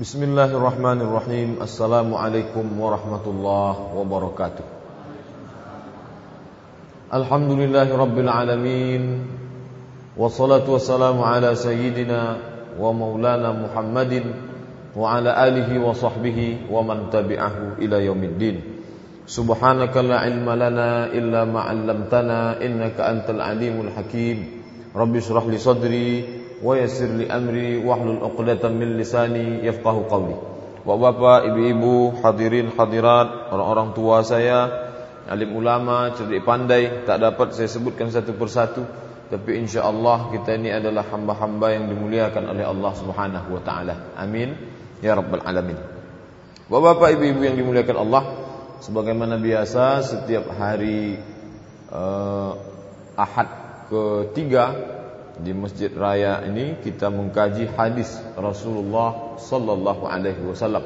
بسم الله الرحمن الرحيم السلام عليكم ورحمة الله وبركاته الحمد لله رب العالمين والصلاة والسلام على سيدنا ومولانا محمد وعلى آله وصحبه ومن تبعه إلى يوم الدين سبحانك لا علم لنا إلا ما علمتنا إنك أنت العليم الحكيم رب اشرح لي صدري yassir li amri wahlul 'uqdatam min lisani yafqahu qawli. Bapak-bapak, ibu-ibu, hadirin hadirat, orang-orang tua saya, alim ulama, cerdik pandai, tak dapat saya sebutkan satu persatu, tapi insyaallah kita ini adalah hamba-hamba yang dimuliakan oleh Allah Subhanahu wa taala. Amin ya rabbal alamin. Bapak-bapak, ibu-ibu yang dimuliakan Allah, sebagaimana biasa setiap hari uh, Ahad ketiga di Masjid Raya ini kita mengkaji hadis Rasulullah sallallahu alaihi wasallam.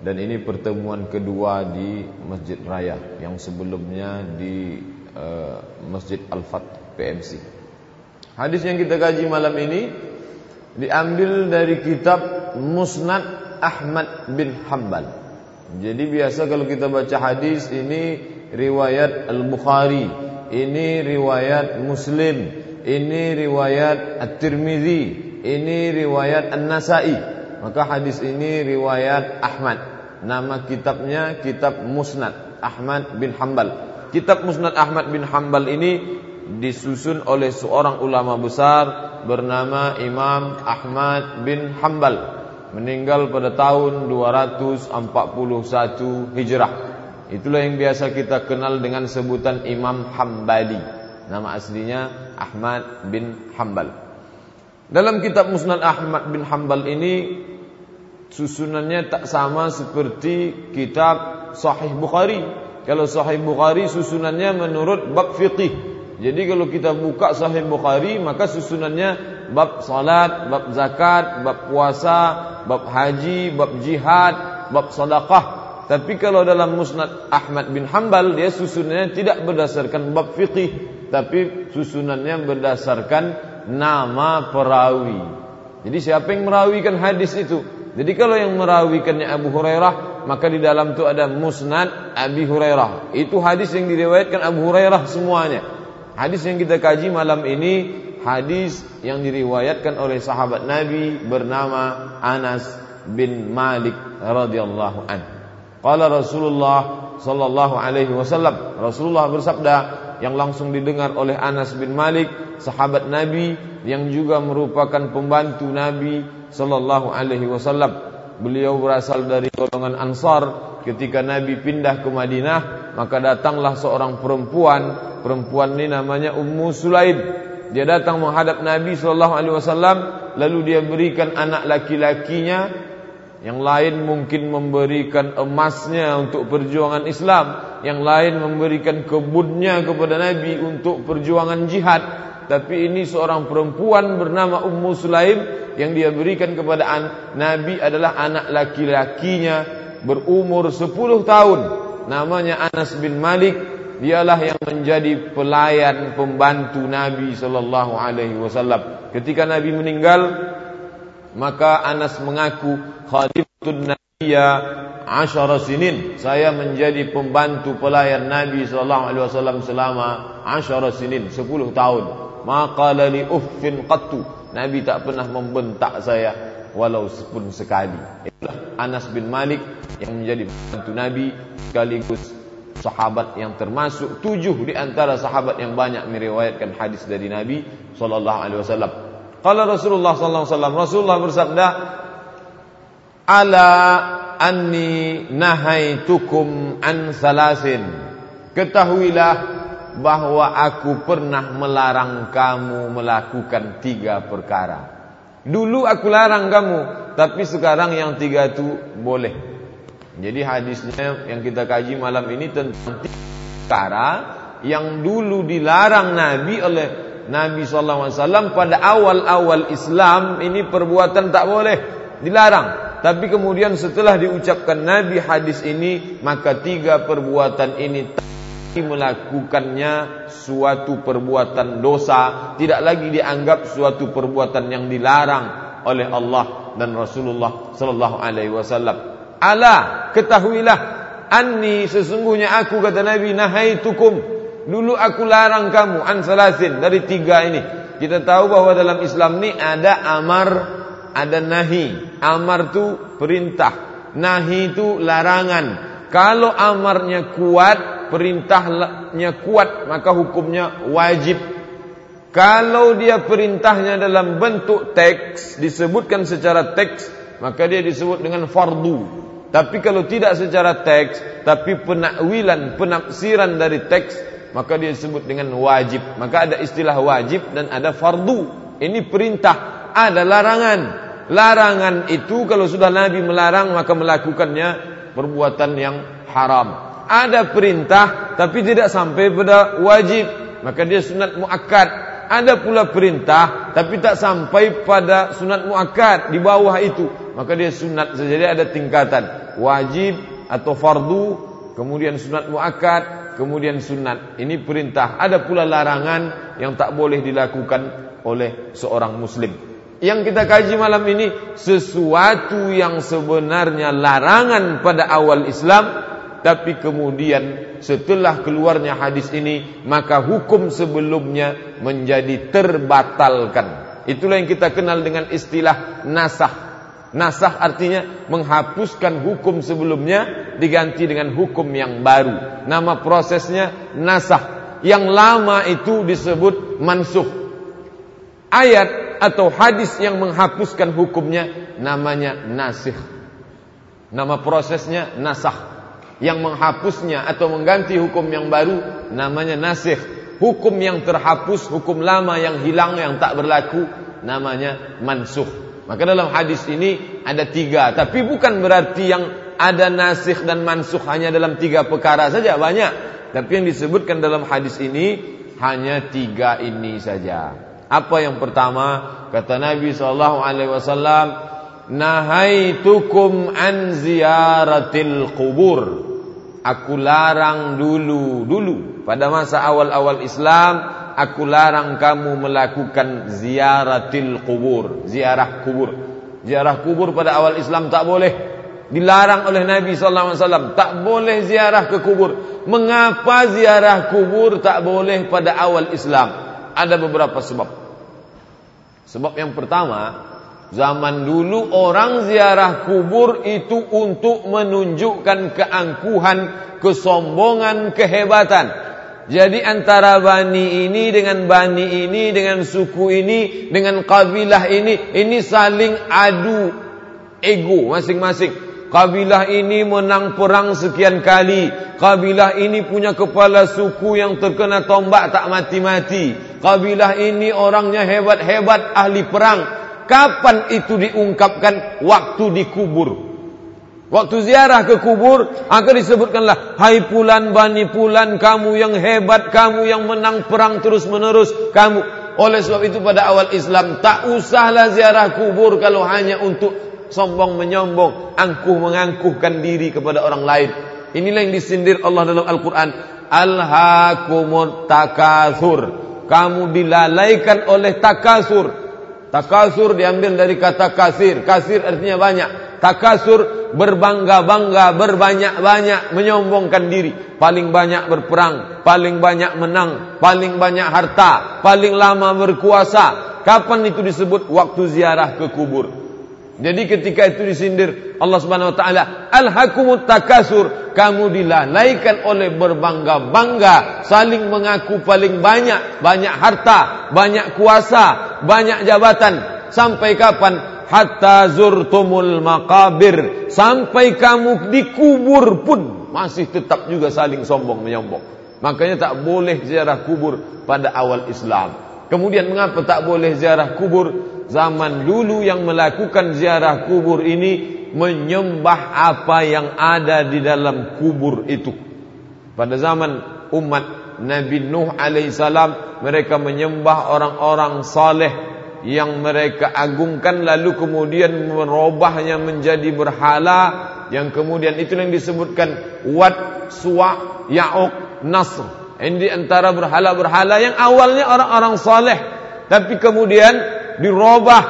Dan ini pertemuan kedua di Masjid Raya yang sebelumnya di uh, Masjid Al-Fat PMC. Hadis yang kita kaji malam ini diambil dari kitab Musnad Ahmad bin Hambal. Jadi biasa kalau kita baca hadis ini riwayat Al-Bukhari, ini riwayat Muslim, ini riwayat At-Tirmizi, ini riwayat An-Nasa'i. Maka hadis ini riwayat Ahmad. Nama kitabnya kitab Musnad Ahmad bin Hambal. Kitab Musnad Ahmad bin Hambal ini disusun oleh seorang ulama besar bernama Imam Ahmad bin Hambal. Meninggal pada tahun 241 Hijrah. Itulah yang biasa kita kenal dengan sebutan Imam Hambali. Nama aslinya Ahmad bin Hambal. Dalam kitab Musnad Ahmad bin Hambal ini susunannya tak sama seperti kitab Sahih Bukhari. Kalau Sahih Bukhari susunannya menurut bab fiqih. Jadi kalau kita buka Sahih Bukhari maka susunannya bab salat, bab zakat, bab puasa, bab haji, bab jihad, bab sedekah. Tapi kalau dalam Musnad Ahmad bin Hambal dia susunannya tidak berdasarkan bab fiqih tapi susunannya berdasarkan nama perawi. Jadi siapa yang merawikan hadis itu? Jadi kalau yang merawikannya Abu Hurairah, maka di dalam itu ada Musnad Abi Hurairah. Itu hadis yang diriwayatkan Abu Hurairah semuanya. Hadis yang kita kaji malam ini hadis yang diriwayatkan oleh sahabat Nabi bernama Anas bin Malik radhiyallahu an. Qala Rasulullah sallallahu alaihi wasallam, Rasulullah bersabda, yang langsung didengar oleh Anas bin Malik, sahabat Nabi yang juga merupakan pembantu Nabi sallallahu alaihi wasallam. Beliau berasal dari golongan Ansar. Ketika Nabi pindah ke Madinah, maka datanglah seorang perempuan. Perempuan ini namanya Ummu Sulaim. Dia datang menghadap Nabi sallallahu alaihi wasallam, lalu dia berikan anak laki-lakinya yang lain mungkin memberikan emasnya untuk perjuangan Islam, yang lain memberikan kebunnya kepada Nabi untuk perjuangan jihad. Tapi ini seorang perempuan bernama Ummu Sulaim yang dia berikan kepada Nabi adalah anak laki-lakinya berumur 10 tahun. Namanya Anas bin Malik. Dialah yang menjadi pelayan pembantu Nabi wasallam. Ketika Nabi meninggal, maka Anas mengaku khadimtun nabiyya asyara sinin. Saya menjadi pembantu pelayan Nabi sallallahu alaihi wasallam selama asyara sinin, 10 tahun. Maka li uffin qattu. Nabi tak pernah membentak saya walau pun sekali. Itulah Anas bin Malik yang menjadi pembantu Nabi sekaligus sahabat yang termasuk tujuh di antara sahabat yang banyak meriwayatkan hadis dari Nabi sallallahu alaihi wasallam. Qala Rasulullah wasallam, Rasulullah bersabda, ala anni nahaitukum an salasin. Ketahuilah bahwa aku pernah melarang kamu melakukan tiga perkara. Dulu aku larang kamu tapi sekarang yang tiga itu boleh. Jadi hadisnya yang kita kaji malam ini tentang tiga perkara yang dulu dilarang Nabi oleh Nabi SAW pada awal-awal Islam ini perbuatan tak boleh dilarang tapi kemudian setelah diucapkan Nabi hadis ini, maka tiga perbuatan ini melakukannya suatu perbuatan dosa, tidak lagi dianggap suatu perbuatan yang dilarang. oleh Allah dan Rasulullah sallallahu alaihi wasallam. Ala ketahuilah anni sesungguhnya aku kata Nabi nahaitukum dulu aku larang kamu an salasin dari tiga ini. Kita tahu bahwa dalam Islam ini ada amar, ada nahi. Amar itu perintah, nahi itu larangan. Kalau amarnya kuat, perintahnya kuat, maka hukumnya wajib. Kalau dia perintahnya dalam bentuk teks, disebutkan secara teks, maka dia disebut dengan fardu. Tapi kalau tidak secara teks, tapi penakwilan, penafsiran dari teks, maka dia disebut dengan wajib. Maka ada istilah wajib dan ada fardu. Ini perintah, ada larangan. Larangan itu kalau sudah Nabi melarang maka melakukannya perbuatan yang haram. Ada perintah tapi tidak sampai pada wajib, maka dia sunat muakkad. Ada pula perintah tapi tak sampai pada sunat muakkad di bawah itu, maka dia sunat. Jadi ada tingkatan wajib atau fardu, kemudian sunat muakkad, kemudian sunat. Ini perintah. Ada pula larangan yang tak boleh dilakukan oleh seorang muslim yang kita kaji malam ini sesuatu yang sebenarnya larangan pada awal Islam tapi kemudian setelah keluarnya hadis ini maka hukum sebelumnya menjadi terbatalkan itulah yang kita kenal dengan istilah nasah nasah artinya menghapuskan hukum sebelumnya diganti dengan hukum yang baru nama prosesnya nasah yang lama itu disebut mansuh ayat atau hadis yang menghapuskan hukumnya namanya nasih. Nama prosesnya nasah. Yang menghapusnya atau mengganti hukum yang baru namanya nasih. Hukum yang terhapus, hukum lama yang hilang yang tak berlaku namanya mansuh. Maka dalam hadis ini ada tiga. Tapi bukan berarti yang ada nasih dan mansuh hanya dalam tiga perkara saja. Banyak. Tapi yang disebutkan dalam hadis ini hanya tiga ini saja. Apa yang pertama? Kata Nabi sallallahu alaihi wasallam, "Nahaitukum an ziyaratil qubur." Aku larang dulu dulu pada masa awal-awal Islam, aku larang kamu melakukan ziyaratil qubur, ziarah kubur. Ziarah kubur pada awal Islam tak boleh. Dilarang oleh Nabi sallallahu alaihi wasallam, tak boleh ziarah ke kubur. Mengapa ziarah kubur tak boleh pada awal Islam? Ada beberapa sebab. Sebab yang pertama, zaman dulu orang ziarah kubur itu untuk menunjukkan keangkuhan, kesombongan, kehebatan. Jadi antara bani ini dengan bani ini, dengan suku ini, dengan kabilah ini, ini saling adu ego masing-masing. Kabilah ini menang perang sekian kali. Kabilah ini punya kepala suku yang terkena tombak tak mati-mati. Kabilah ini orangnya hebat-hebat ahli perang. Kapan itu diungkapkan? Waktu dikubur. Waktu ziarah ke kubur, akan disebutkanlah, Hai pulan bani pulan, kamu yang hebat, kamu yang menang perang terus menerus, kamu. Oleh sebab itu pada awal Islam, tak usahlah ziarah kubur kalau hanya untuk sombong menyombong, angkuh mengangkuhkan diri kepada orang lain. Inilah yang disindir Allah dalam Al-Quran. Alhaakumut takathur. Kamu dilalaikan oleh takasur. Takasur diambil dari kata kasir. Kasir artinya banyak. Takasur berbangga-bangga, berbanyak-banyak, menyombongkan diri. Paling banyak berperang, paling banyak menang, paling banyak harta, paling lama berkuasa. Kapan itu disebut? Waktu ziarah ke kubur. Jadi ketika itu disindir Allah Subhanahu wa taala, "Alhakumut takasur." Kamu dilalaikan oleh berbangga-bangga, saling mengaku paling banyak, banyak harta, banyak kuasa, banyak jabatan. Sampai kapan? Hatta zurtumul maqabir. Sampai kamu dikubur pun masih tetap juga saling sombong menyombong. Makanya tak boleh ziarah kubur pada awal Islam. Kemudian mengapa tak boleh ziarah kubur? Zaman dulu yang melakukan ziarah kubur ini menyembah apa yang ada di dalam kubur itu. Pada zaman umat Nabi Nuh alaihissalam mereka menyembah orang-orang saleh yang mereka agungkan lalu kemudian merubahnya menjadi berhala yang kemudian itu yang disebutkan Wad, Suwa, Ya'uq, Nasr. Ini antara berhala-berhala yang awalnya orang-orang saleh tapi kemudian dirubah,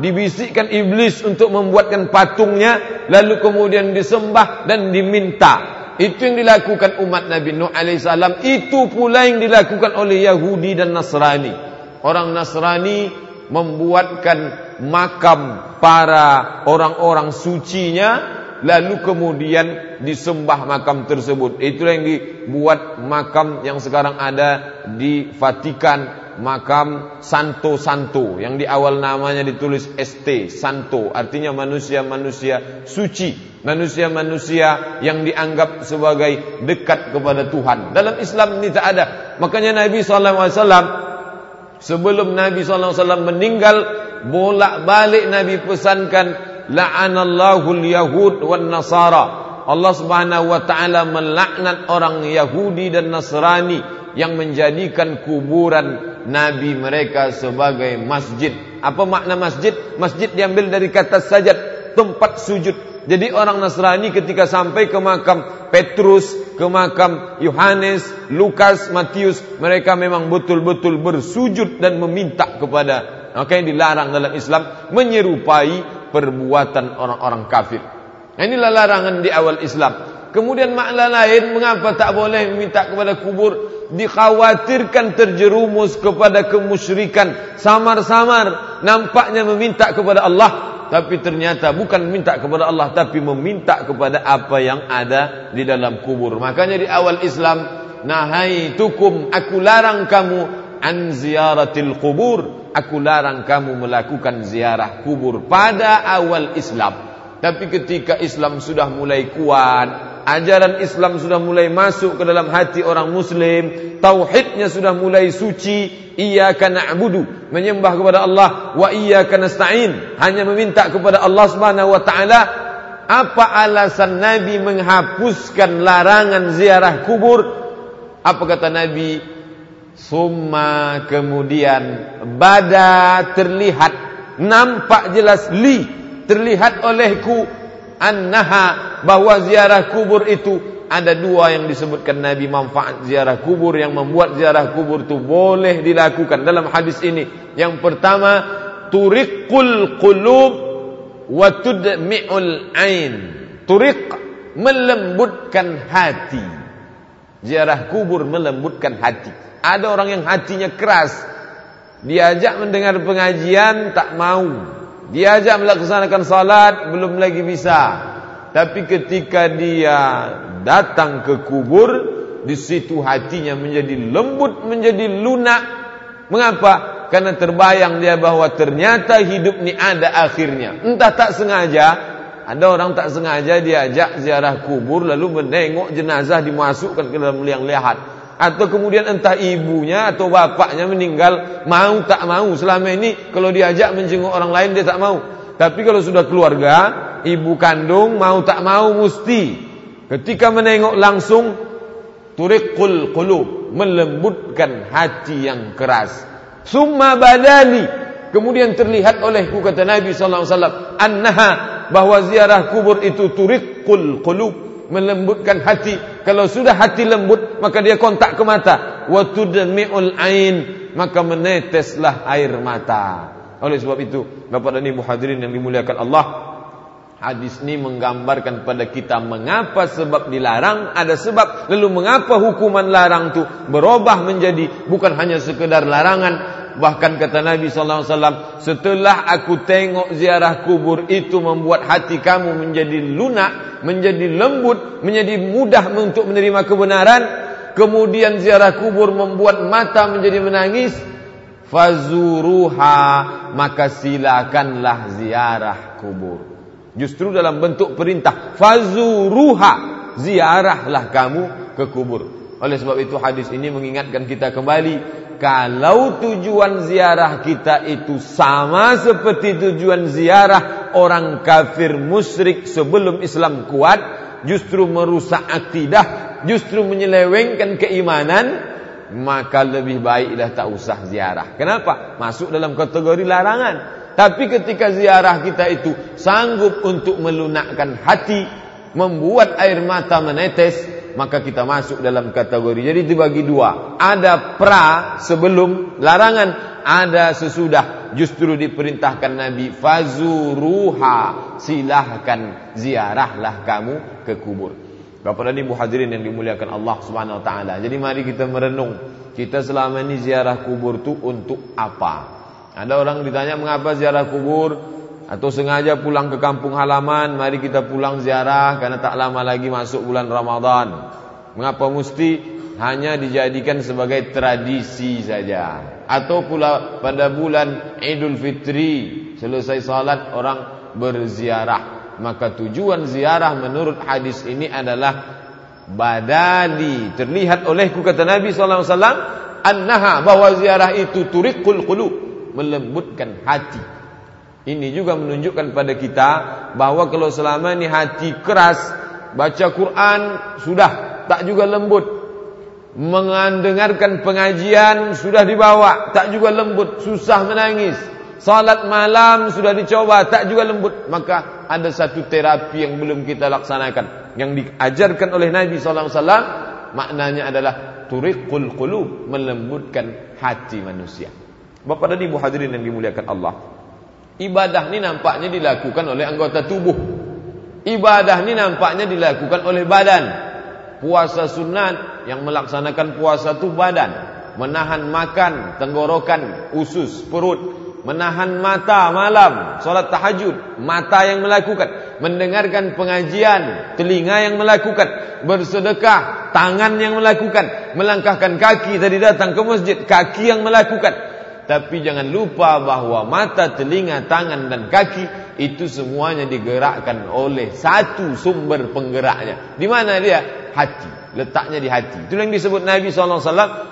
dibisikkan iblis untuk membuatkan patungnya lalu kemudian disembah dan diminta. Itu yang dilakukan umat Nabi Nuh alaihissalam itu pula yang dilakukan oleh Yahudi dan Nasrani. Orang Nasrani membuatkan makam para orang-orang sucinya lalu kemudian disembah makam tersebut. Itulah yang dibuat makam yang sekarang ada di Vatikan, makam Santo Santo yang di awal namanya ditulis ST Santo, artinya manusia-manusia suci, manusia-manusia yang dianggap sebagai dekat kepada Tuhan. Dalam Islam ini tak ada. Makanya Nabi SAW sebelum Nabi SAW meninggal bolak-balik Nabi pesankan la'anallahu al-yahud wan nasara Allah Subhanahu wa taala melaknat orang Yahudi dan Nasrani yang menjadikan kuburan nabi mereka sebagai masjid. Apa makna masjid? Masjid diambil dari kata sajad, tempat sujud. Jadi orang Nasrani ketika sampai ke makam Petrus, ke makam Yohanes, Lukas, Matius, mereka memang betul-betul bersujud dan meminta kepada maka yang dilarang dalam Islam menyerupai perbuatan orang-orang kafir. Inilah larangan di awal Islam. Kemudian makna lain mengapa tak boleh meminta kepada kubur dikhawatirkan terjerumus kepada kemusyrikan. Samar-samar nampaknya meminta kepada Allah tapi ternyata bukan meminta kepada Allah tapi meminta kepada apa yang ada di dalam kubur. Makanya di awal Islam nahaitukum aku larang kamu an ziyaratil kubur. Aku larang kamu melakukan ziarah kubur pada awal Islam. Tapi ketika Islam sudah mulai kuat, ajaran Islam sudah mulai masuk ke dalam hati orang muslim, tauhidnya sudah mulai suci, iyyaka na'budu, menyembah kepada Allah, wa iyyaka nasta'in, hanya meminta kepada Allah Subhanahu wa taala. Apa alasan Nabi menghapuskan larangan ziarah kubur? Apa kata Nabi? Summa kemudian bada terlihat nampak jelas li terlihat olehku annaha bahwa ziarah kubur itu ada dua yang disebutkan Nabi manfaat ziarah kubur yang membuat ziarah kubur itu boleh dilakukan dalam hadis ini. Yang pertama turiqul qulub wa tudmi'ul ain. Turiq melembutkan hati. Ziarah kubur melembutkan hati. Ada orang yang hatinya keras. Diajak mendengar pengajian tak mau. Diajak melaksanakan salat belum lagi bisa. Tapi ketika dia datang ke kubur, di situ hatinya menjadi lembut, menjadi lunak. Mengapa? Karena terbayang dia bahwa ternyata hidup ini ada akhirnya. Entah tak sengaja, ada orang tak sengaja diajak ziarah kubur lalu menengok jenazah dimasukkan ke dalam liang lihat atau kemudian entah ibunya atau bapaknya meninggal mau tak mau selama ini kalau diajak menjenguk orang lain dia tak mau. Tapi kalau sudah keluarga ibu kandung mau tak mau mesti. Ketika menengok langsung turiqul qulub melembutkan hati yang keras. Summa badali kemudian terlihat olehku kata Nabi sallallahu alaihi wasallam annaha bahwa ziarah kubur itu turiqul qulub melembutkan hati. Kalau sudah hati lembut, maka dia kontak ke mata. Wa tudmi'ul ain, maka meneteslah air mata. Oleh sebab itu, Bapak dan Ibu hadirin yang dimuliakan Allah, hadis ini menggambarkan kepada kita mengapa sebab dilarang, ada sebab. Lalu mengapa hukuman larang itu berubah menjadi bukan hanya sekedar larangan, Bahkan kata Nabi sallallahu alaihi wasallam, setelah aku tengok ziarah kubur itu membuat hati kamu menjadi lunak, menjadi lembut, menjadi mudah untuk menerima kebenaran, kemudian ziarah kubur membuat mata menjadi menangis, fazuruha, maka silakanlah ziarah kubur. Justru dalam bentuk perintah, fazuruha, ziarahlah kamu ke kubur. Oleh sebab itu hadis ini mengingatkan kita kembali kalau tujuan ziarah kita itu sama seperti tujuan ziarah orang kafir musyrik sebelum Islam kuat, justru merusak akidah, justru menyelewengkan keimanan, maka lebih baiklah tak usah ziarah. Kenapa? Masuk dalam kategori larangan. Tapi ketika ziarah kita itu sanggup untuk melunakkan hati, membuat air mata menetes, maka kita masuk dalam kategori. Jadi dibagi dua. Ada pra sebelum larangan, ada sesudah. justru diperintahkan Nabi fazuruha silahkan ziarahlah kamu ke kubur. Bapak dan Ibu hadirin yang dimuliakan Allah Subhanahu wa taala. Jadi mari kita merenung, kita selama ini ziarah kubur itu untuk apa? Ada orang ditanya mengapa ziarah kubur atau sengaja pulang ke kampung halaman, mari kita pulang ziarah karena tak lama lagi masuk bulan Ramadan. Mengapa mesti? Hanya dijadikan sebagai tradisi saja. Atau pula pada bulan Idul Fitri selesai salat orang berziarah. Maka tujuan ziarah menurut hadis ini adalah badali. Terlihat olehku kata Nabi sallallahu alaihi wasallam annaha bahwa ziarah itu turiqul qulub melembutkan hati ini juga menunjukkan pada kita bahwa kalau selama ini hati keras baca Quran sudah tak juga lembut. Mendengarkan pengajian sudah dibawa tak juga lembut. Susah menangis. Salat malam sudah dicoba tak juga lembut. Maka ada satu terapi yang belum kita laksanakan. Yang diajarkan oleh Nabi wasallam maknanya adalah turiqul qulub melembutkan hati manusia. Bapak dan Ibu hadirin yang dimuliakan Allah ibadah ini nampaknya dilakukan oleh anggota tubuh. Ibadah ini nampaknya dilakukan oleh badan. Puasa sunat yang melaksanakan puasa itu badan. Menahan makan tenggorokan usus perut. Menahan mata malam solat tahajud mata yang melakukan. Mendengarkan pengajian telinga yang melakukan. Bersedekah tangan yang melakukan. Melangkahkan kaki tadi datang ke masjid kaki yang melakukan tapi jangan lupa bahawa mata telinga tangan dan kaki itu semuanya digerakkan oleh satu sumber penggeraknya di mana dia hati letaknya di hati. Itu yang disebut Nabi SAW.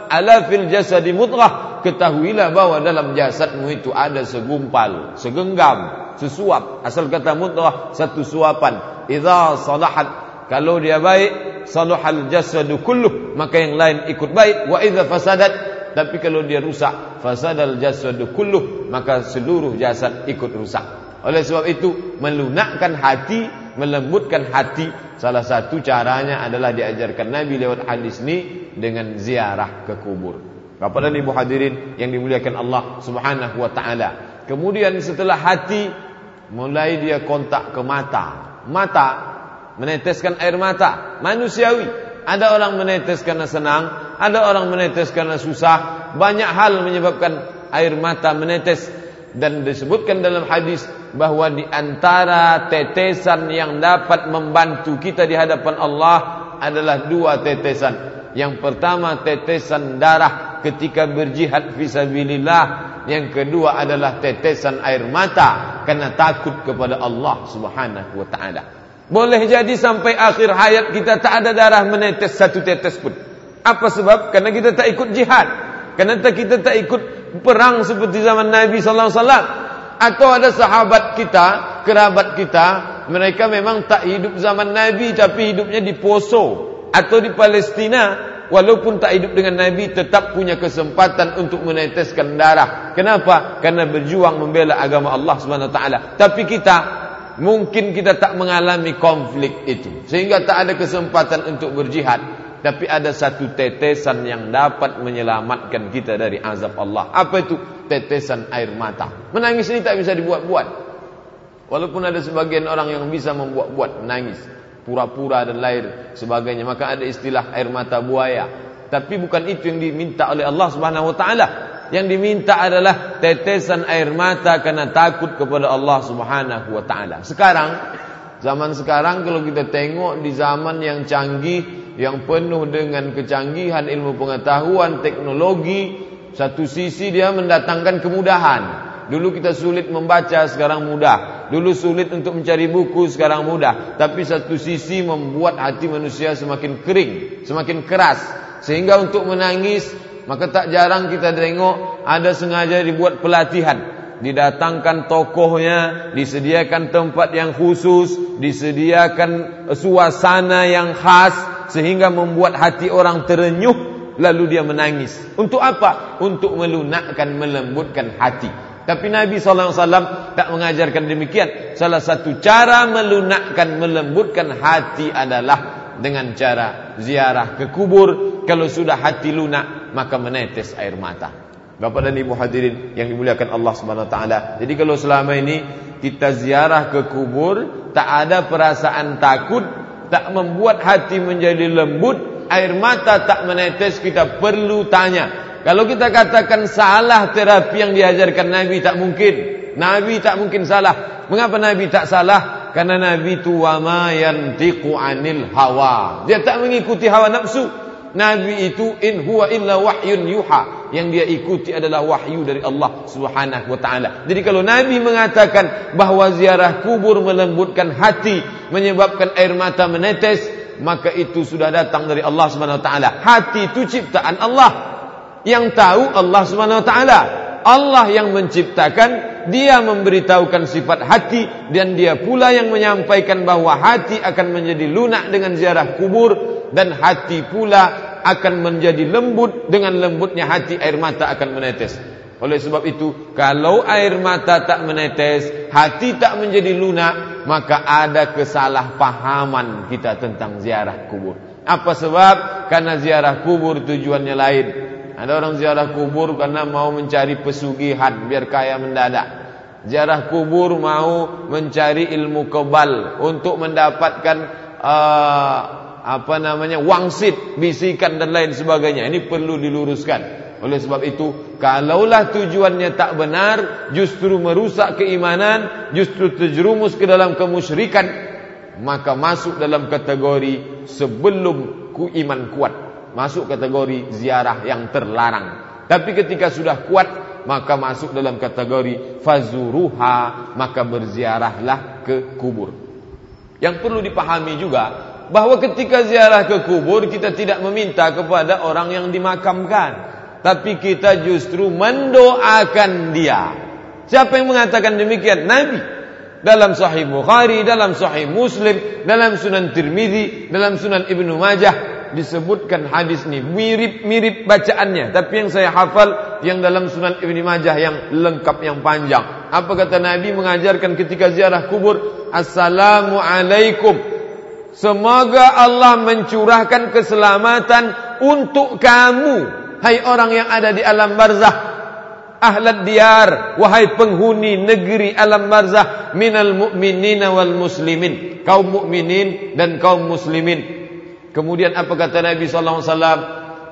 Ala fil jasadi mutrah. Ketahuilah bahawa dalam jasadmu itu ada segumpal, segenggam, sesuap. Asal kata mutrah, satu suapan. Iza salahat. Kalau dia baik, salahal jasadu kulluh. Maka yang lain ikut baik. Wa iza fasadat. Tapi kalau dia rusak, fasadal jasadu kulluh. Maka seluruh jasad ikut rusak. Oleh sebab itu, melunakkan hati, melembutkan hati, Salah satu caranya adalah diajarkan Nabi lewat hadis ini dengan ziarah ke kubur. Bapak dan Ibu hadirin yang dimuliakan Allah Subhanahu wa taala. Kemudian setelah hati mulai dia kontak ke mata. Mata meneteskan air mata, manusiawi. Ada orang menetes karena senang, ada orang menetes karena susah. Banyak hal menyebabkan air mata menetes dan disebutkan dalam hadis bahwa di antara tetesan yang dapat membantu kita di hadapan Allah adalah dua tetesan. Yang pertama tetesan darah ketika berjihad fisabilillah. Yang kedua adalah tetesan air mata karena takut kepada Allah Subhanahu wa taala. Boleh jadi sampai akhir hayat kita tak ada darah menetes satu tetes pun. Apa sebab? Karena kita tak ikut jihad. Karena kita tak ikut perang seperti zaman Nabi sallallahu alaihi wasallam atau ada sahabat kita, kerabat kita, mereka memang tak hidup zaman Nabi tapi hidupnya di Poso atau di Palestina walaupun tak hidup dengan Nabi tetap punya kesempatan untuk meneteskan darah. Kenapa? Karena berjuang membela agama Allah Subhanahu taala. Tapi kita mungkin kita tak mengalami konflik itu sehingga tak ada kesempatan untuk berjihad. Tapi ada satu tetesan yang dapat menyelamatkan kita dari azab Allah. Apa itu? Tetesan air mata. Menangis ini tak bisa dibuat-buat. Walaupun ada sebagian orang yang bisa membuat-buat menangis. Pura-pura dan lain sebagainya. Maka ada istilah air mata buaya. Tapi bukan itu yang diminta oleh Allah Subhanahu Wa Taala. Yang diminta adalah tetesan air mata karena takut kepada Allah Subhanahu Wa Taala. Sekarang, zaman sekarang kalau kita tengok di zaman yang canggih yang penuh dengan kecanggihan ilmu pengetahuan, teknologi. Satu sisi dia mendatangkan kemudahan. Dulu kita sulit membaca, sekarang mudah. Dulu sulit untuk mencari buku, sekarang mudah. Tapi satu sisi membuat hati manusia semakin kering, semakin keras. Sehingga untuk menangis, maka tak jarang kita tengok ada sengaja dibuat pelatihan. Didatangkan tokohnya, disediakan tempat yang khusus, disediakan suasana yang khas, sehingga membuat hati orang terenyuh lalu dia menangis. Untuk apa? Untuk melunakkan, melembutkan hati. Tapi Nabi SAW tak mengajarkan demikian. Salah satu cara melunakkan, melembutkan hati adalah dengan cara ziarah ke kubur. Kalau sudah hati lunak, maka menetes air mata. Bapak dan Ibu hadirin yang dimuliakan Allah Subhanahu wa taala. Jadi kalau selama ini kita ziarah ke kubur, tak ada perasaan takut, tak membuat hati menjadi lembut, air mata tak menetes, kita perlu tanya. Kalau kita katakan salah terapi yang diajarkan Nabi tak mungkin. Nabi tak mungkin salah. Mengapa Nabi tak salah? Karena Nabi itu wa ma yantiqu anil hawa. Dia tak mengikuti hawa nafsu. Nabi itu in huwa illa wahyun yuha. Yang dia ikuti adalah wahyu dari Allah Subhanahu wa taala. Jadi kalau Nabi mengatakan bahawa ziarah kubur melembutkan hati, menyebabkan air mata menetes, maka itu sudah datang dari Allah Subhanahu wa taala. Hati itu ciptaan Allah. Yang tahu Allah Subhanahu wa taala. Allah yang menciptakan, dia memberitahukan sifat hati dan dia pula yang menyampaikan bahawa hati akan menjadi lunak dengan ziarah kubur dan hati pula akan menjadi lembut dengan lembutnya hati air mata akan menetes. Oleh sebab itu, kalau air mata tak menetes, hati tak menjadi lunak, maka ada kesalahpahaman kita tentang ziarah kubur. Apa sebab? Karena ziarah kubur tujuannya lain. Ada orang ziarah kubur karena mau mencari pesugihan biar kaya mendadak. Ziarah kubur mau mencari ilmu kebal untuk mendapatkan uh, apa namanya wangsit, bisikan dan lain sebagainya. Ini perlu diluruskan. Oleh sebab itu, kalaulah tujuannya tak benar, justru merusak keimanan, justru terjerumus ke dalam kemusyrikan, maka masuk dalam kategori sebelum ku iman kuat, masuk kategori ziarah yang terlarang. Tapi ketika sudah kuat, maka masuk dalam kategori fazuruha, maka berziarahlah ke kubur. Yang perlu dipahami juga bahawa ketika ziarah ke kubur kita tidak meminta kepada orang yang dimakamkan. Tapi kita justru mendoakan dia. Siapa yang mengatakan demikian? Nabi. Dalam sahih bukhari dalam sahih muslim dalam sunan tirmizi dalam sunan ibnu majah disebutkan hadis ini mirip-mirip bacaannya. Tapi yang saya hafal yang dalam sunan ibnu majah yang lengkap yang panjang. Apa kata nabi mengajarkan ketika ziarah kubur? Assalamu alaikum Semoga Allah mencurahkan keselamatan untuk kamu Hai orang yang ada di alam barzah. Ahlad diyar Wahai penghuni negeri alam barzah Minal mu'minina wal muslimin Kaum mu'minin dan kaum muslimin. Kemudian apa kata Nabi SAW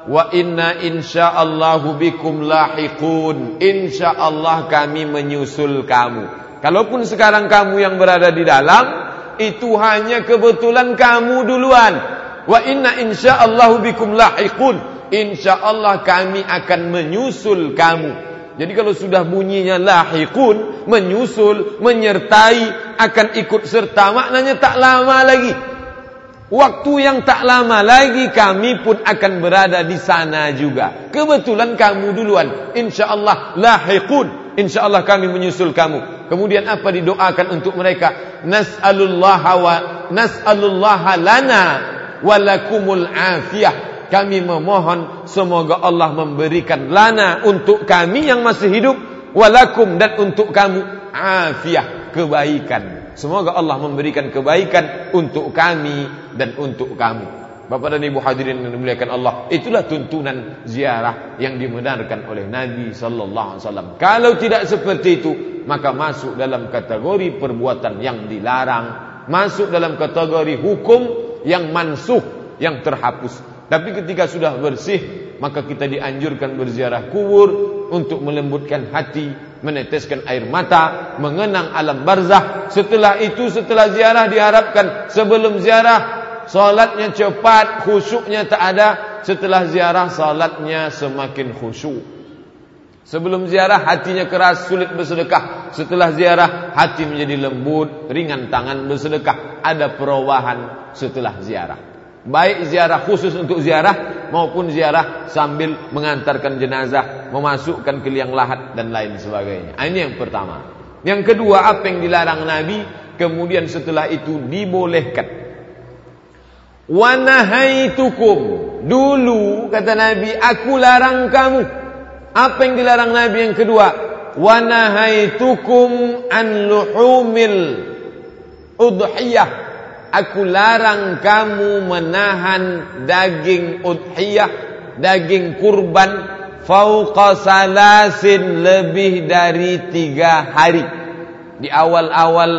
Wa inna insya'allahu bikum lahiqun. Insya'allah kami menyusul kamu. Kalaupun sekarang kamu yang berada di dalam itu hanya kebetulan kamu duluan. Wa inna insyaallah bikum lahiqun. Insyaallah kami akan menyusul kamu. Jadi kalau sudah bunyinya lahiqun, menyusul, menyertai, akan ikut serta, maknanya tak lama lagi. Waktu yang tak lama lagi kami pun akan berada di sana juga. Kebetulan kamu duluan. InsyaAllah lahiqun. InsyaAllah kami menyusul kamu. Kemudian apa didoakan untuk mereka? Nas'alullaha wa nas'alullaha lana walakumul afiyah. Kami memohon semoga Allah memberikan lana untuk kami yang masih hidup. Walakum dan untuk kamu afiyah. Kebaikan. Semoga Allah memberikan kebaikan untuk kami dan untuk kamu. Bapak dan Ibu hadirin yang dimuliakan Allah, itulah tuntunan ziarah yang dibenarkan oleh Nabi wasallam. Kalau tidak seperti itu, maka masuk dalam kategori perbuatan yang dilarang, masuk dalam kategori hukum yang mansuh, yang terhapus. Tapi ketika sudah bersih, maka kita dianjurkan berziarah kubur untuk melembutkan hati, meneteskan air mata, mengenang alam barzah. Setelah itu, setelah ziarah diharapkan sebelum ziarah, salatnya cepat, khusyuknya tak ada. Setelah ziarah, salatnya semakin khusyuk. Sebelum ziarah, hatinya keras, sulit bersedekah. Setelah ziarah, hati menjadi lembut, ringan tangan bersedekah. Ada perubahan setelah ziarah. Baik ziarah khusus untuk ziarah maupun ziarah sambil mengantarkan jenazah, memasukkan ke liang lahat dan lain sebagainya. Ah, ini yang pertama. Yang kedua, apa yang dilarang Nabi, kemudian setelah itu dibolehkan. Wa nahaitukum. Dulu kata Nabi, aku larang kamu. Apa yang dilarang Nabi yang kedua? Wa nahaitukum an luhumil udhiyah Aku larang kamu menahan daging udhiyah, daging kurban fauqa salasin lebih dari tiga hari. Di awal-awal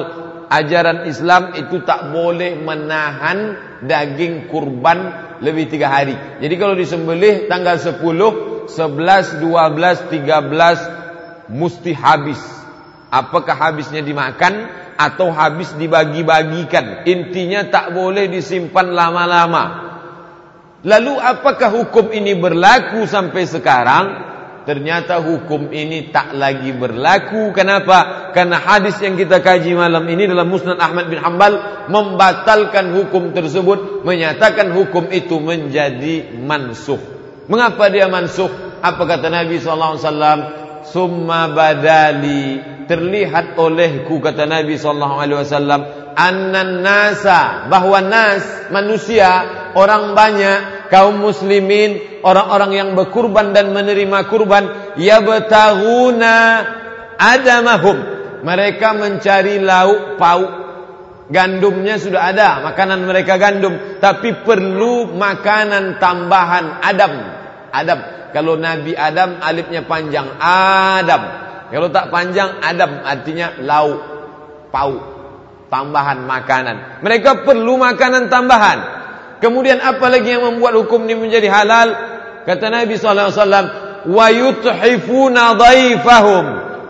ajaran Islam itu tak boleh menahan daging kurban lebih tiga hari. Jadi kalau disembelih tanggal 10, 11, 12, 13 mesti habis. Apakah habisnya dimakan atau habis dibagi-bagikan? Intinya tak boleh disimpan lama-lama. Lalu apakah hukum ini berlaku sampai sekarang? Ternyata hukum ini tak lagi berlaku. Kenapa? Karena hadis yang kita kaji malam ini dalam Musnad Ahmad bin Hanbal membatalkan hukum tersebut, menyatakan hukum itu menjadi mansuh. Mengapa dia mansuh? Apa kata Nabi wasallam? Summa badali terlihat olehku kata Nabi wasallam annan nasa bahwa nas manusia orang banyak kaum muslimin orang-orang yang berkurban dan menerima kurban yabtaghuna adamahum. Mereka mencari lauk pauk gandumnya sudah ada makanan mereka gandum tapi perlu makanan tambahan adam. Adam. Kalau Nabi Adam alifnya panjang Adam. Kalau tak panjang Adam artinya lauk pauk tambahan makanan. Mereka perlu makanan tambahan Kemudian apa lagi yang membuat hukum ini menjadi halal? Kata Nabi sallallahu alaihi wasallam, "Wa yuthifuna dhaifahum."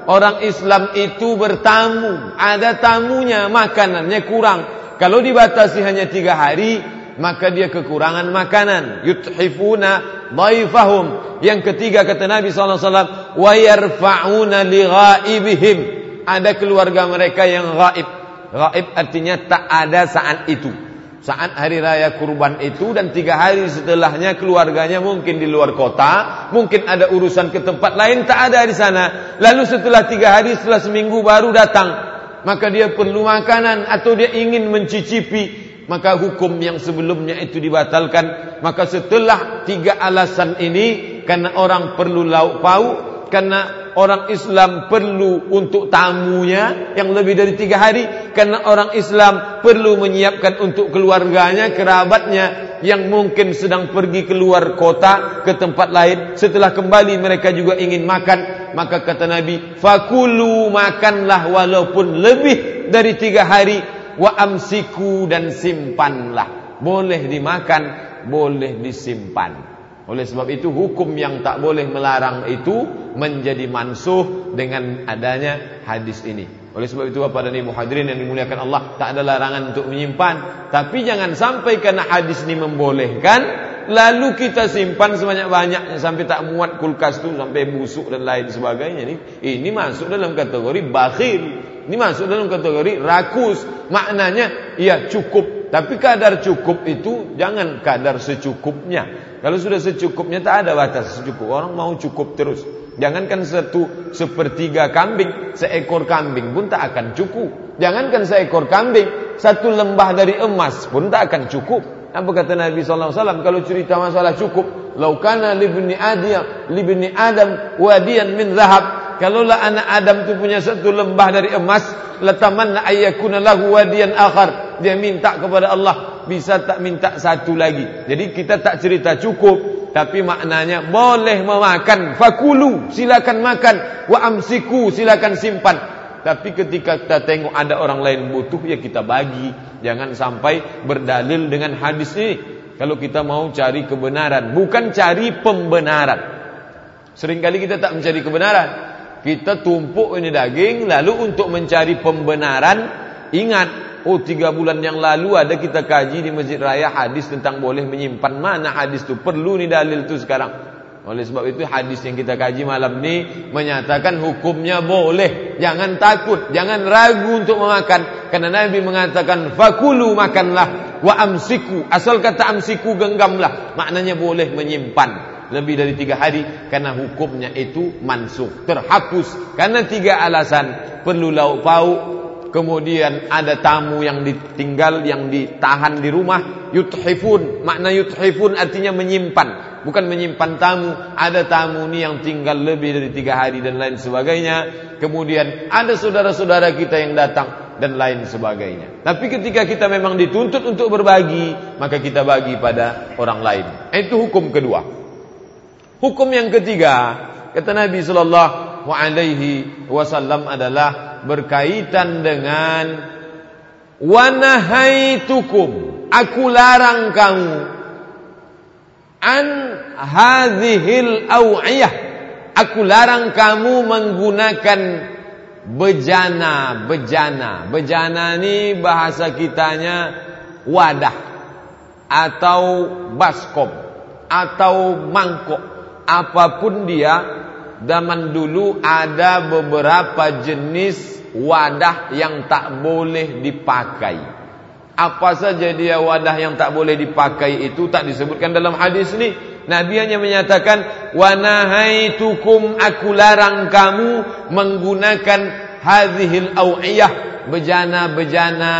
Orang Islam itu bertamu, ada tamunya, makanannya kurang. Kalau dibatasi hanya tiga hari, maka dia kekurangan makanan. Yuthifuna dhaifahum. Yang ketiga kata Nabi sallallahu alaihi wasallam, "Wa yarfa'una li ghaibihim." Ada keluarga mereka yang gaib. Gaib artinya tak ada saat itu saat hari raya kurban itu dan tiga hari setelahnya keluarganya mungkin di luar kota, mungkin ada urusan ke tempat lain tak ada di sana. Lalu setelah tiga hari setelah seminggu baru datang, maka dia perlu makanan atau dia ingin mencicipi, maka hukum yang sebelumnya itu dibatalkan. Maka setelah tiga alasan ini, karena orang perlu lauk pauk, karena orang Islam perlu untuk tamunya yang lebih dari tiga hari. Karena orang Islam perlu menyiapkan untuk keluarganya, kerabatnya yang mungkin sedang pergi keluar kota ke tempat lain. Setelah kembali mereka juga ingin makan. Maka kata Nabi fakulu makanlah walaupun lebih dari tiga hari. Wa amsiku dan simpanlah. Boleh dimakan boleh disimpan oleh sebab itu hukum yang tak boleh melarang itu menjadi mansuh dengan adanya hadis ini. Oleh sebab itu Bapak dan Ibu hadirin yang dimuliakan Allah, tak ada larangan untuk menyimpan, tapi jangan sampai karena hadis ini membolehkan lalu kita simpan sebanyak-banyaknya sampai tak muat kulkas itu sampai busuk dan lain sebagainya ini. Ini masuk dalam kategori bakhil. Ini masuk dalam kategori rakus. Maknanya ya cukup, tapi kadar cukup itu jangan kadar secukupnya. Kalau sudah secukupnya tak ada batas secukup. Orang mau cukup terus. Jangankan satu sepertiga kambing, seekor kambing pun tak akan cukup. Jangankan seekor kambing, satu lembah dari emas pun tak akan cukup. Apa kata Nabi wasallam kalau cerita masalah cukup, laukana libni adam libni adam wadiyan min zahab. Kalaulah anak Adam itu punya satu lembah dari emas, latamanna ayyakuna lahu wadiyan akhar. Dia minta kepada Allah bisa tak minta satu lagi. Jadi kita tak cerita cukup, tapi maknanya boleh memakan. Fakulu, silakan makan. Wa amsiku, silakan simpan. Tapi ketika kita tengok ada orang lain butuh, ya kita bagi. Jangan sampai berdalil dengan hadis ini. Kalau kita mau cari kebenaran, bukan cari pembenaran. Seringkali kita tak mencari kebenaran. Kita tumpuk ini daging, lalu untuk mencari pembenaran, ingat Oh tiga bulan yang lalu ada kita kaji di Masjid Raya hadis tentang boleh menyimpan mana hadis itu perlu nih dalil itu sekarang. Oleh sebab itu hadis yang kita kaji malam ini menyatakan hukumnya boleh. Jangan takut, jangan ragu untuk memakan. Karena Nabi mengatakan fakulu makanlah wa amsiku. Asal kata amsiku genggamlah. Maknanya boleh menyimpan lebih dari tiga hari karena hukumnya itu mansuh terhapus karena tiga alasan perlu lauk pauk Kemudian ada tamu yang ditinggal yang ditahan di rumah yuthifun. Makna yuthifun artinya menyimpan, bukan menyimpan tamu. Ada tamu ni yang tinggal lebih dari tiga hari dan lain sebagainya. Kemudian ada saudara-saudara kita yang datang dan lain sebagainya. Tapi ketika kita memang dituntut untuk berbagi, maka kita bagi pada orang lain. Itu hukum kedua. Hukum yang ketiga, kata Nabi sallallahu alaihi wasallam adalah berkaitan dengan wanahaitukum aku larang kamu an hadhil awiyah aku larang kamu menggunakan bejana bejana. Bejana ini bahasa kitanya wadah atau baskom atau mangkok apa pun dia zaman dulu ada beberapa jenis wadah yang tak boleh dipakai. Apa saja dia wadah yang tak boleh dipakai itu tak disebutkan dalam hadis ini. Nabi hanya menyatakan wa nahaitukum aku larang kamu menggunakan hadhil awiyah bejana-bejana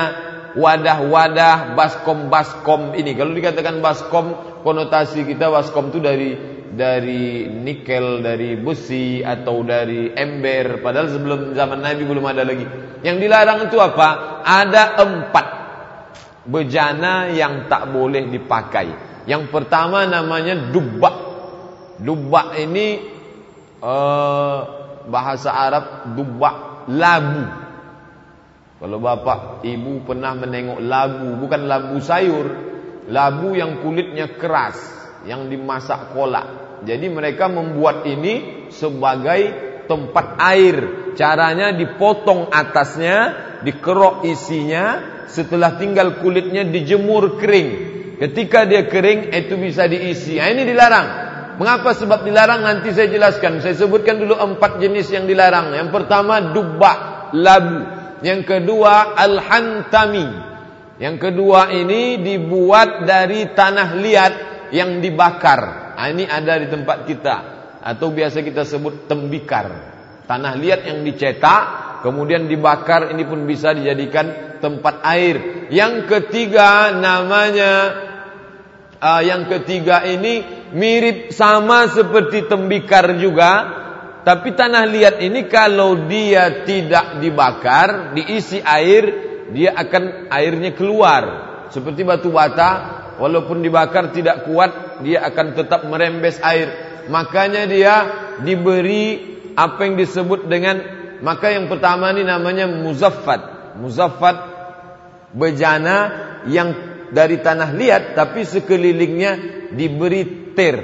wadah-wadah baskom-baskom ini. Kalau dikatakan baskom konotasi kita baskom itu dari dari nikel, dari besi atau dari ember. Padahal sebelum zaman Nabi belum ada lagi. Yang dilarang itu apa? Ada empat bejana yang tak boleh dipakai. Yang pertama namanya dubak. Dubak ini uh, bahasa Arab dubak labu. Kalau bapak ibu pernah menengok labu, bukan labu sayur, labu yang kulitnya keras, yang dimasak kolak. Jadi mereka membuat ini sebagai tempat air. Caranya dipotong atasnya, dikerok isinya, setelah tinggal kulitnya dijemur kering. Ketika dia kering itu bisa diisi. Nah, ini dilarang. Mengapa sebab dilarang nanti saya jelaskan. Saya sebutkan dulu empat jenis yang dilarang. Yang pertama dubba, labu. Yang kedua al-hantami. Yang kedua ini dibuat dari tanah liat yang dibakar. Ah, ini ada di tempat kita atau biasa kita sebut tembikar. Tanah liat yang dicetak kemudian dibakar ini pun bisa dijadikan tempat air. Yang ketiga namanya uh, yang ketiga ini mirip sama seperti tembikar juga tapi tanah liat ini kalau dia tidak dibakar, diisi air, dia akan airnya keluar. Seperti batu bata, walaupun dibakar tidak kuat dia akan tetap merembes air makanya dia diberi apa yang disebut dengan maka yang pertama ini namanya muzaffat muzaffat bejana yang dari tanah liat tapi sekelilingnya diberi ter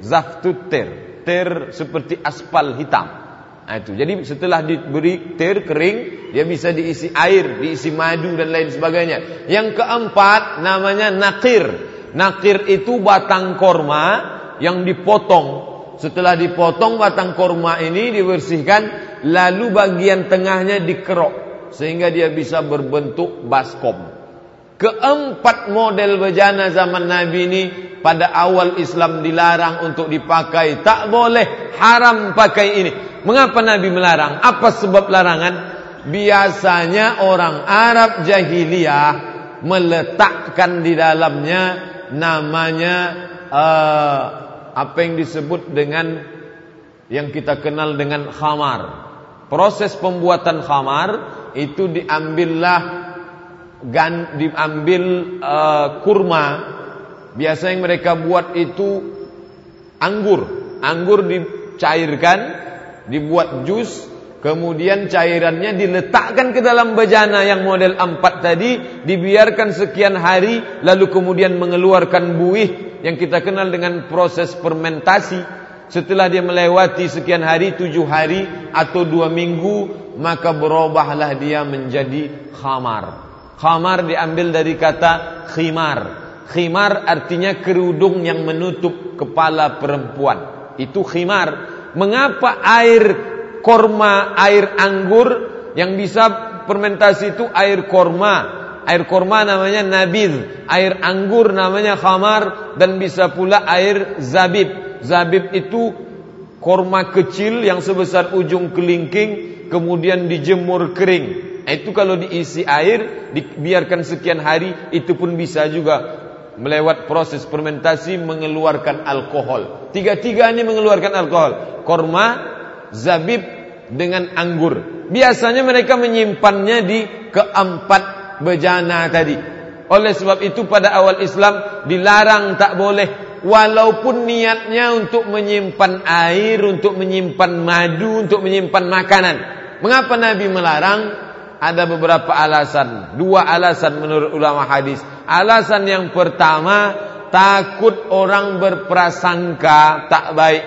zaftut ter ter seperti aspal hitam Nah, itu. Jadi setelah diberi ter kering, dia bisa diisi air, diisi madu dan lain sebagainya. Yang keempat namanya nakir. Nakir itu batang korma yang dipotong. Setelah dipotong batang korma ini dibersihkan, lalu bagian tengahnya dikerok sehingga dia bisa berbentuk baskom. Keempat model bejana zaman Nabi ini pada awal Islam dilarang untuk dipakai, tak boleh, haram pakai ini. Mengapa Nabi melarang? Apa sebab larangan? Biasanya orang Arab jahiliyah meletakkan di dalamnya namanya uh, apa yang disebut dengan yang kita kenal dengan khamar. Proses pembuatan khamar itu diambillah gan, diambil uh, kurma. Biasa yang mereka buat itu anggur. Anggur dicairkan dibuat jus, kemudian cairannya diletakkan ke dalam bejana yang model empat tadi, dibiarkan sekian hari, lalu kemudian mengeluarkan buih yang kita kenal dengan proses fermentasi. Setelah dia melewati sekian hari, tujuh hari atau dua minggu, maka berubahlah dia menjadi khamar. Khamar diambil dari kata khimar. Khimar artinya kerudung yang menutup kepala perempuan. Itu khimar. Mengapa air korma, air anggur yang bisa fermentasi itu air korma? Air korma namanya nabid, air anggur namanya khamar dan bisa pula air zabib. Zabib itu korma kecil yang sebesar ujung kelingking kemudian dijemur kering. Itu kalau diisi air, dibiarkan sekian hari, itu pun bisa juga melewat proses fermentasi mengeluarkan alkohol. Tiga-tiga ini mengeluarkan alkohol. Korma, zabib dengan anggur. Biasanya mereka menyimpannya di keempat bejana tadi. Oleh sebab itu pada awal Islam dilarang tak boleh walaupun niatnya untuk menyimpan air, untuk menyimpan madu, untuk menyimpan makanan. Mengapa Nabi melarang? Ada beberapa alasan. Dua alasan menurut ulama hadis. Alasan yang pertama, takut orang berprasangka tak baik.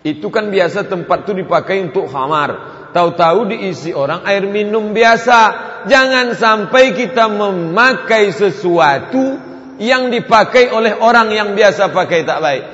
Itu kan biasa tempat itu dipakai untuk khamar. Tahu-tahu diisi orang air minum biasa. Jangan sampai kita memakai sesuatu yang dipakai oleh orang yang biasa pakai tak baik.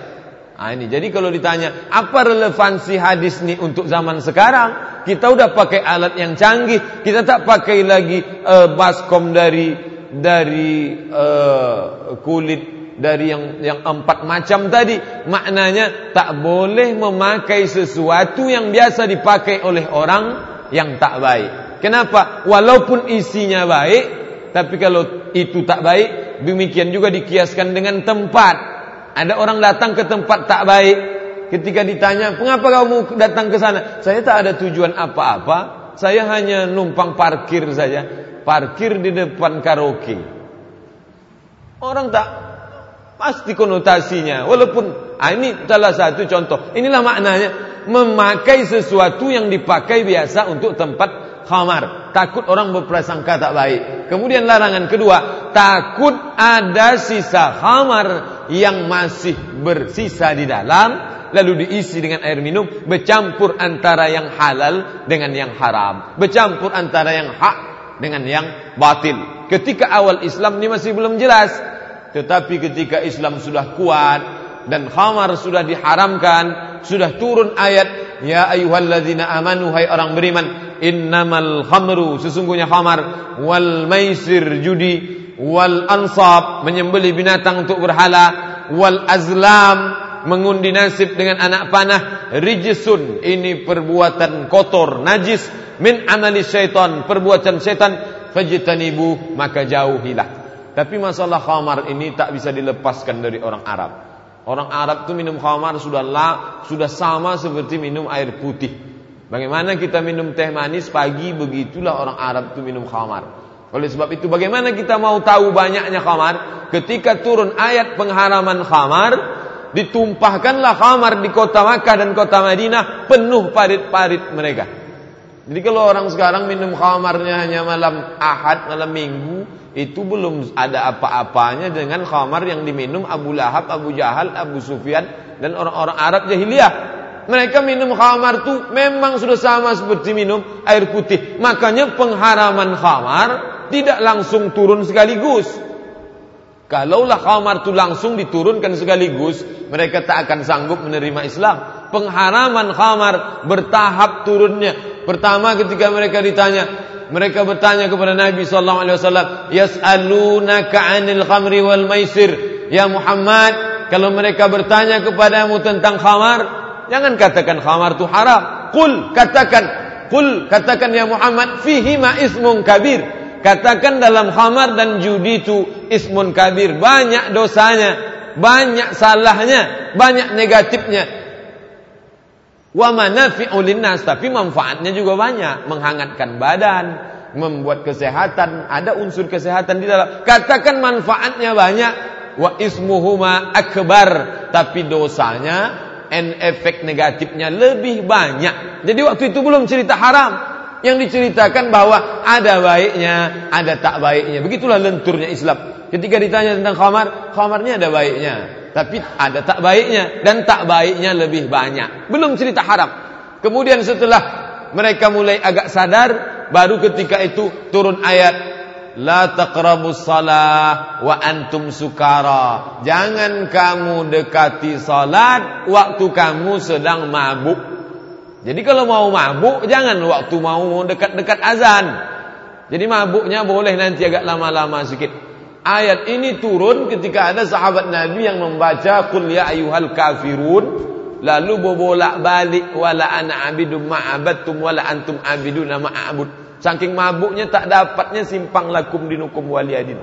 Nah, ini jadi kalau ditanya apa relevansi hadis ini untuk zaman sekarang, kita udah pakai alat yang canggih, kita tak pakai lagi uh, baskom dari dari uh, kulit dari yang yang empat macam tadi. Maknanya tak boleh memakai sesuatu yang biasa dipakai oleh orang yang tak baik. Kenapa? Walaupun isinya baik, tapi kalau itu tak baik, Demikian juga dikiaskan dengan tempat. Ada orang datang ke tempat tak baik. Ketika ditanya, "Mengapa kamu datang ke sana?" Saya tak ada tujuan apa-apa. Saya hanya numpang parkir saja. Parkir di depan karaoke. Orang tak pasti konotasinya. Walaupun ah, ini salah satu contoh. Inilah maknanya memakai sesuatu yang dipakai biasa untuk tempat khamar. Takut orang berprasangka tak baik. Kemudian larangan kedua, takut ada sisa khamar yang masih bersisa di dalam lalu diisi dengan air minum bercampur antara yang halal dengan yang haram bercampur antara yang hak dengan yang batil ketika awal Islam ini masih belum jelas tetapi ketika Islam sudah kuat dan khamar sudah diharamkan sudah turun ayat ya ayyuhalladzina amanu hai orang beriman innamal khamru sesungguhnya khamar wal maisir judi wal ansab menyembelih binatang untuk berhala wal azlam mengundi nasib dengan anak panah rijsun ini perbuatan kotor najis min amali syaitan perbuatan syaitan fajtanibu maka jauhilah tapi masalah khamar ini tak bisa dilepaskan dari orang Arab orang Arab itu minum khamar sudah la, sudah sama seperti minum air putih Bagaimana kita minum teh manis pagi begitulah orang Arab itu minum khamar. Oleh sebab itu bagaimana kita mau tahu banyaknya khamar? Ketika turun ayat pengharaman khamar, ditumpahkanlah khamar di kota Makkah dan kota Madinah penuh parit-parit mereka. Jadi kalau orang sekarang minum khamarnya hanya malam Ahad, malam Minggu, itu belum ada apa-apanya dengan khamar yang diminum Abu Lahab, Abu Jahal, Abu Sufyan dan orang-orang Arab jahiliyah mereka minum khamar itu memang sudah sama seperti minum air putih. Makanya pengharaman khamar tidak langsung turun sekaligus. Kalaulah khamar itu langsung diturunkan sekaligus, mereka tak akan sanggup menerima Islam. Pengharaman khamar bertahap turunnya. Pertama ketika mereka ditanya, mereka bertanya kepada Nabi sallallahu alaihi wasallam, "Yas'alunaka 'anil khamri wal maisir." Ya Muhammad, kalau mereka bertanya kepadamu tentang khamar, Jangan katakan khamar itu haram. Qul katakan, qul katakan ya Muhammad fihi ma ismun kabir. Katakan dalam khamar dan judi itu ismun kabir, banyak dosanya, banyak salahnya, banyak negatifnya. Wa manafi'u linnas, tapi manfaatnya juga banyak, menghangatkan badan, membuat kesehatan, ada unsur kesehatan di dalam. Katakan manfaatnya banyak, wa ismuhuma akbar, tapi dosanya and efek negatifnya lebih banyak. Jadi waktu itu belum cerita haram. Yang diceritakan bahwa ada baiknya, ada tak baiknya. Begitulah lenturnya Islam. Ketika ditanya tentang khamar, khamarnya ada baiknya. Tapi ada tak baiknya. Dan tak baiknya lebih banyak. Belum cerita haram. Kemudian setelah mereka mulai agak sadar, baru ketika itu turun ayat La taqrabus salah wa antum sukara. Jangan kamu dekati salat waktu kamu sedang mabuk. Jadi kalau mau mabuk jangan waktu mau dekat-dekat azan. Jadi mabuknya boleh nanti agak lama-lama sedikit. Ayat ini turun ketika ada sahabat Nabi yang membaca qul ya ayyuhal kafirun lalu bobolak balik wala ana abidum ma'abattum wala antum abiduna ma'abud. Saking mabuknya tak dapatnya simpang lakum dinukum waliyadin.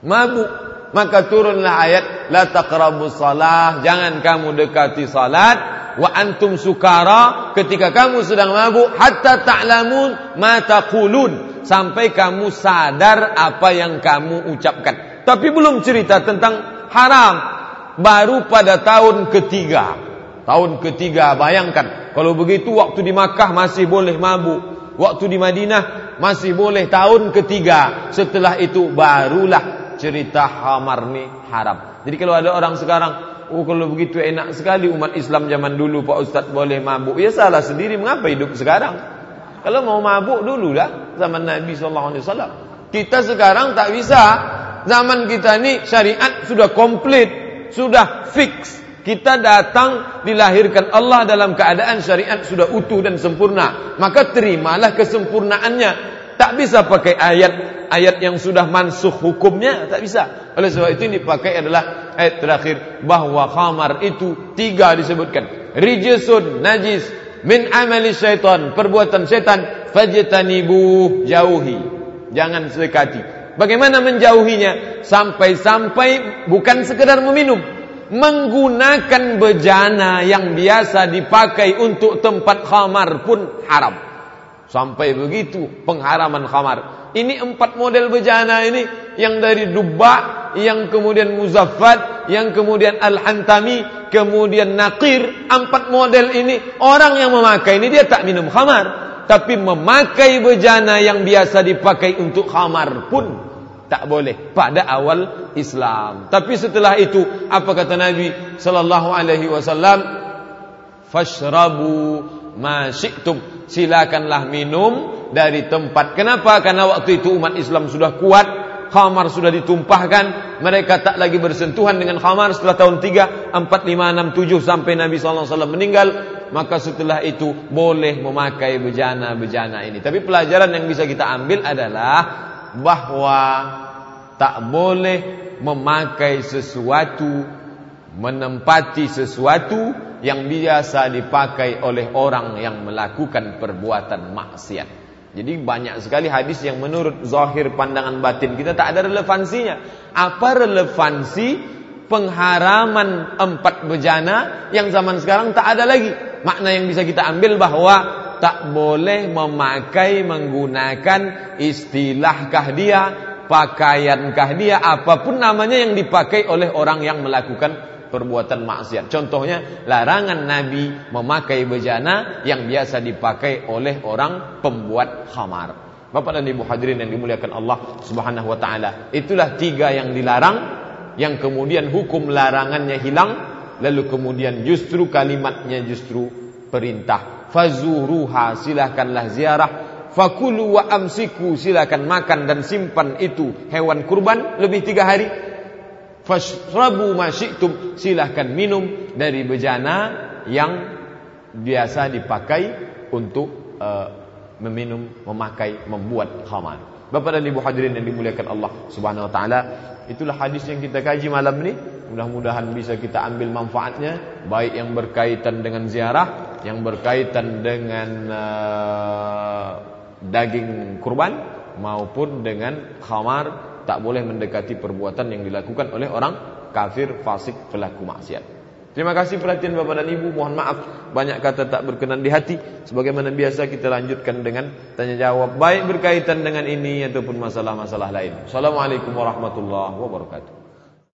Mabuk. Maka turunlah ayat la taqrabus salah, jangan kamu dekati salat wa antum sukara ketika kamu sedang mabuk hatta ta'lamun ma taqulun sampai kamu sadar apa yang kamu ucapkan. Tapi belum cerita tentang haram. baru pada tahun ketiga. Tahun ketiga bayangkan kalau begitu waktu di Makkah masih boleh mabuk, waktu di Madinah masih boleh tahun ketiga. Setelah itu barulah cerita khamar ni haram. Jadi kalau ada orang sekarang, oh kalau begitu enak sekali umat Islam zaman dulu Pak Ustaz boleh mabuk. Ya salah sendiri mengapa hidup sekarang? Kalau mau mabuk dululah zaman Nabi sallallahu alaihi wasallam. Kita sekarang tak bisa. Zaman kita ni syariat sudah komplit, sudah fix. Kita datang dilahirkan Allah dalam keadaan syariat sudah utuh dan sempurna. Maka terimalah kesempurnaannya. Tak bisa pakai ayat-ayat yang sudah mansuh hukumnya. Tak bisa. Oleh sebab itu yang dipakai adalah ayat terakhir. Bahawa khamar itu tiga disebutkan. Rijisun, najis, min amali syaitan. Perbuatan syaitan. Fajtanibu jauhi. Jangan sekati. Bagaimana menjauhinya? Sampai-sampai bukan sekedar meminum menggunakan bejana yang biasa dipakai untuk tempat khamar pun haram. Sampai begitu pengharaman khamar. Ini empat model bejana ini yang dari dubba, yang kemudian muzaffat, yang kemudian al-hantami, kemudian naqir. Empat model ini orang yang memakai ini dia tak minum khamar, tapi memakai bejana yang biasa dipakai untuk khamar pun tak boleh pada awal Islam. Tapi setelah itu apa kata Nabi sallallahu alaihi wasallam? Fashrabu ma. Silakanlah minum dari tempat. Kenapa? Karena waktu itu umat Islam sudah kuat, khamar sudah ditumpahkan, mereka tak lagi bersentuhan dengan khamar setelah tahun 3, 4, 5, 6, 7 sampai Nabi wasallam meninggal. Maka setelah itu boleh memakai bejana-bejana ini. Tapi pelajaran yang bisa kita ambil adalah bahwa tak boleh memakai sesuatu menempati sesuatu yang biasa dipakai oleh orang yang melakukan perbuatan maksiat. Jadi banyak sekali hadis yang menurut zahir pandangan batin kita tak ada relevansinya. Apa relevansi pengharaman empat bejana yang zaman sekarang tak ada lagi? Makna yang bisa kita ambil bahwa tak boleh memakai menggunakan istilahkah dia, pakaiankah dia, apa pun namanya yang dipakai oleh orang yang melakukan perbuatan maksiat. Contohnya larangan Nabi memakai bejana yang biasa dipakai oleh orang pembuat khamar. Bapak dan Ibu hadirin yang dimuliakan Allah Subhanahu wa taala. Itulah tiga yang dilarang yang kemudian hukum larangannya hilang lalu kemudian justru kalimatnya justru perintah fazuruha silakanlah ziarah fakulu wa amsiku silakan makan dan simpan itu hewan kurban lebih tiga hari fashrabu masyitum silahkan minum dari bejana yang biasa dipakai untuk uh, meminum, memakai, membuat khamar. Bapak dan Ibu hadirin yang dimuliakan Allah Subhanahu wa taala, itulah hadis yang kita kaji malam ini. Mudah-mudahan bisa kita ambil manfaatnya baik yang berkaitan dengan ziarah yang berkaitan dengan uh, daging kurban maupun dengan khamar tak boleh mendekati perbuatan yang dilakukan oleh orang kafir fasik pelaku maksiat. Terima kasih perhatian Bapak dan Ibu. Mohon maaf banyak kata tak berkenan di hati. Sebagaimana biasa kita lanjutkan dengan tanya jawab baik berkaitan dengan ini ataupun masalah-masalah lain. Assalamualaikum warahmatullahi wabarakatuh.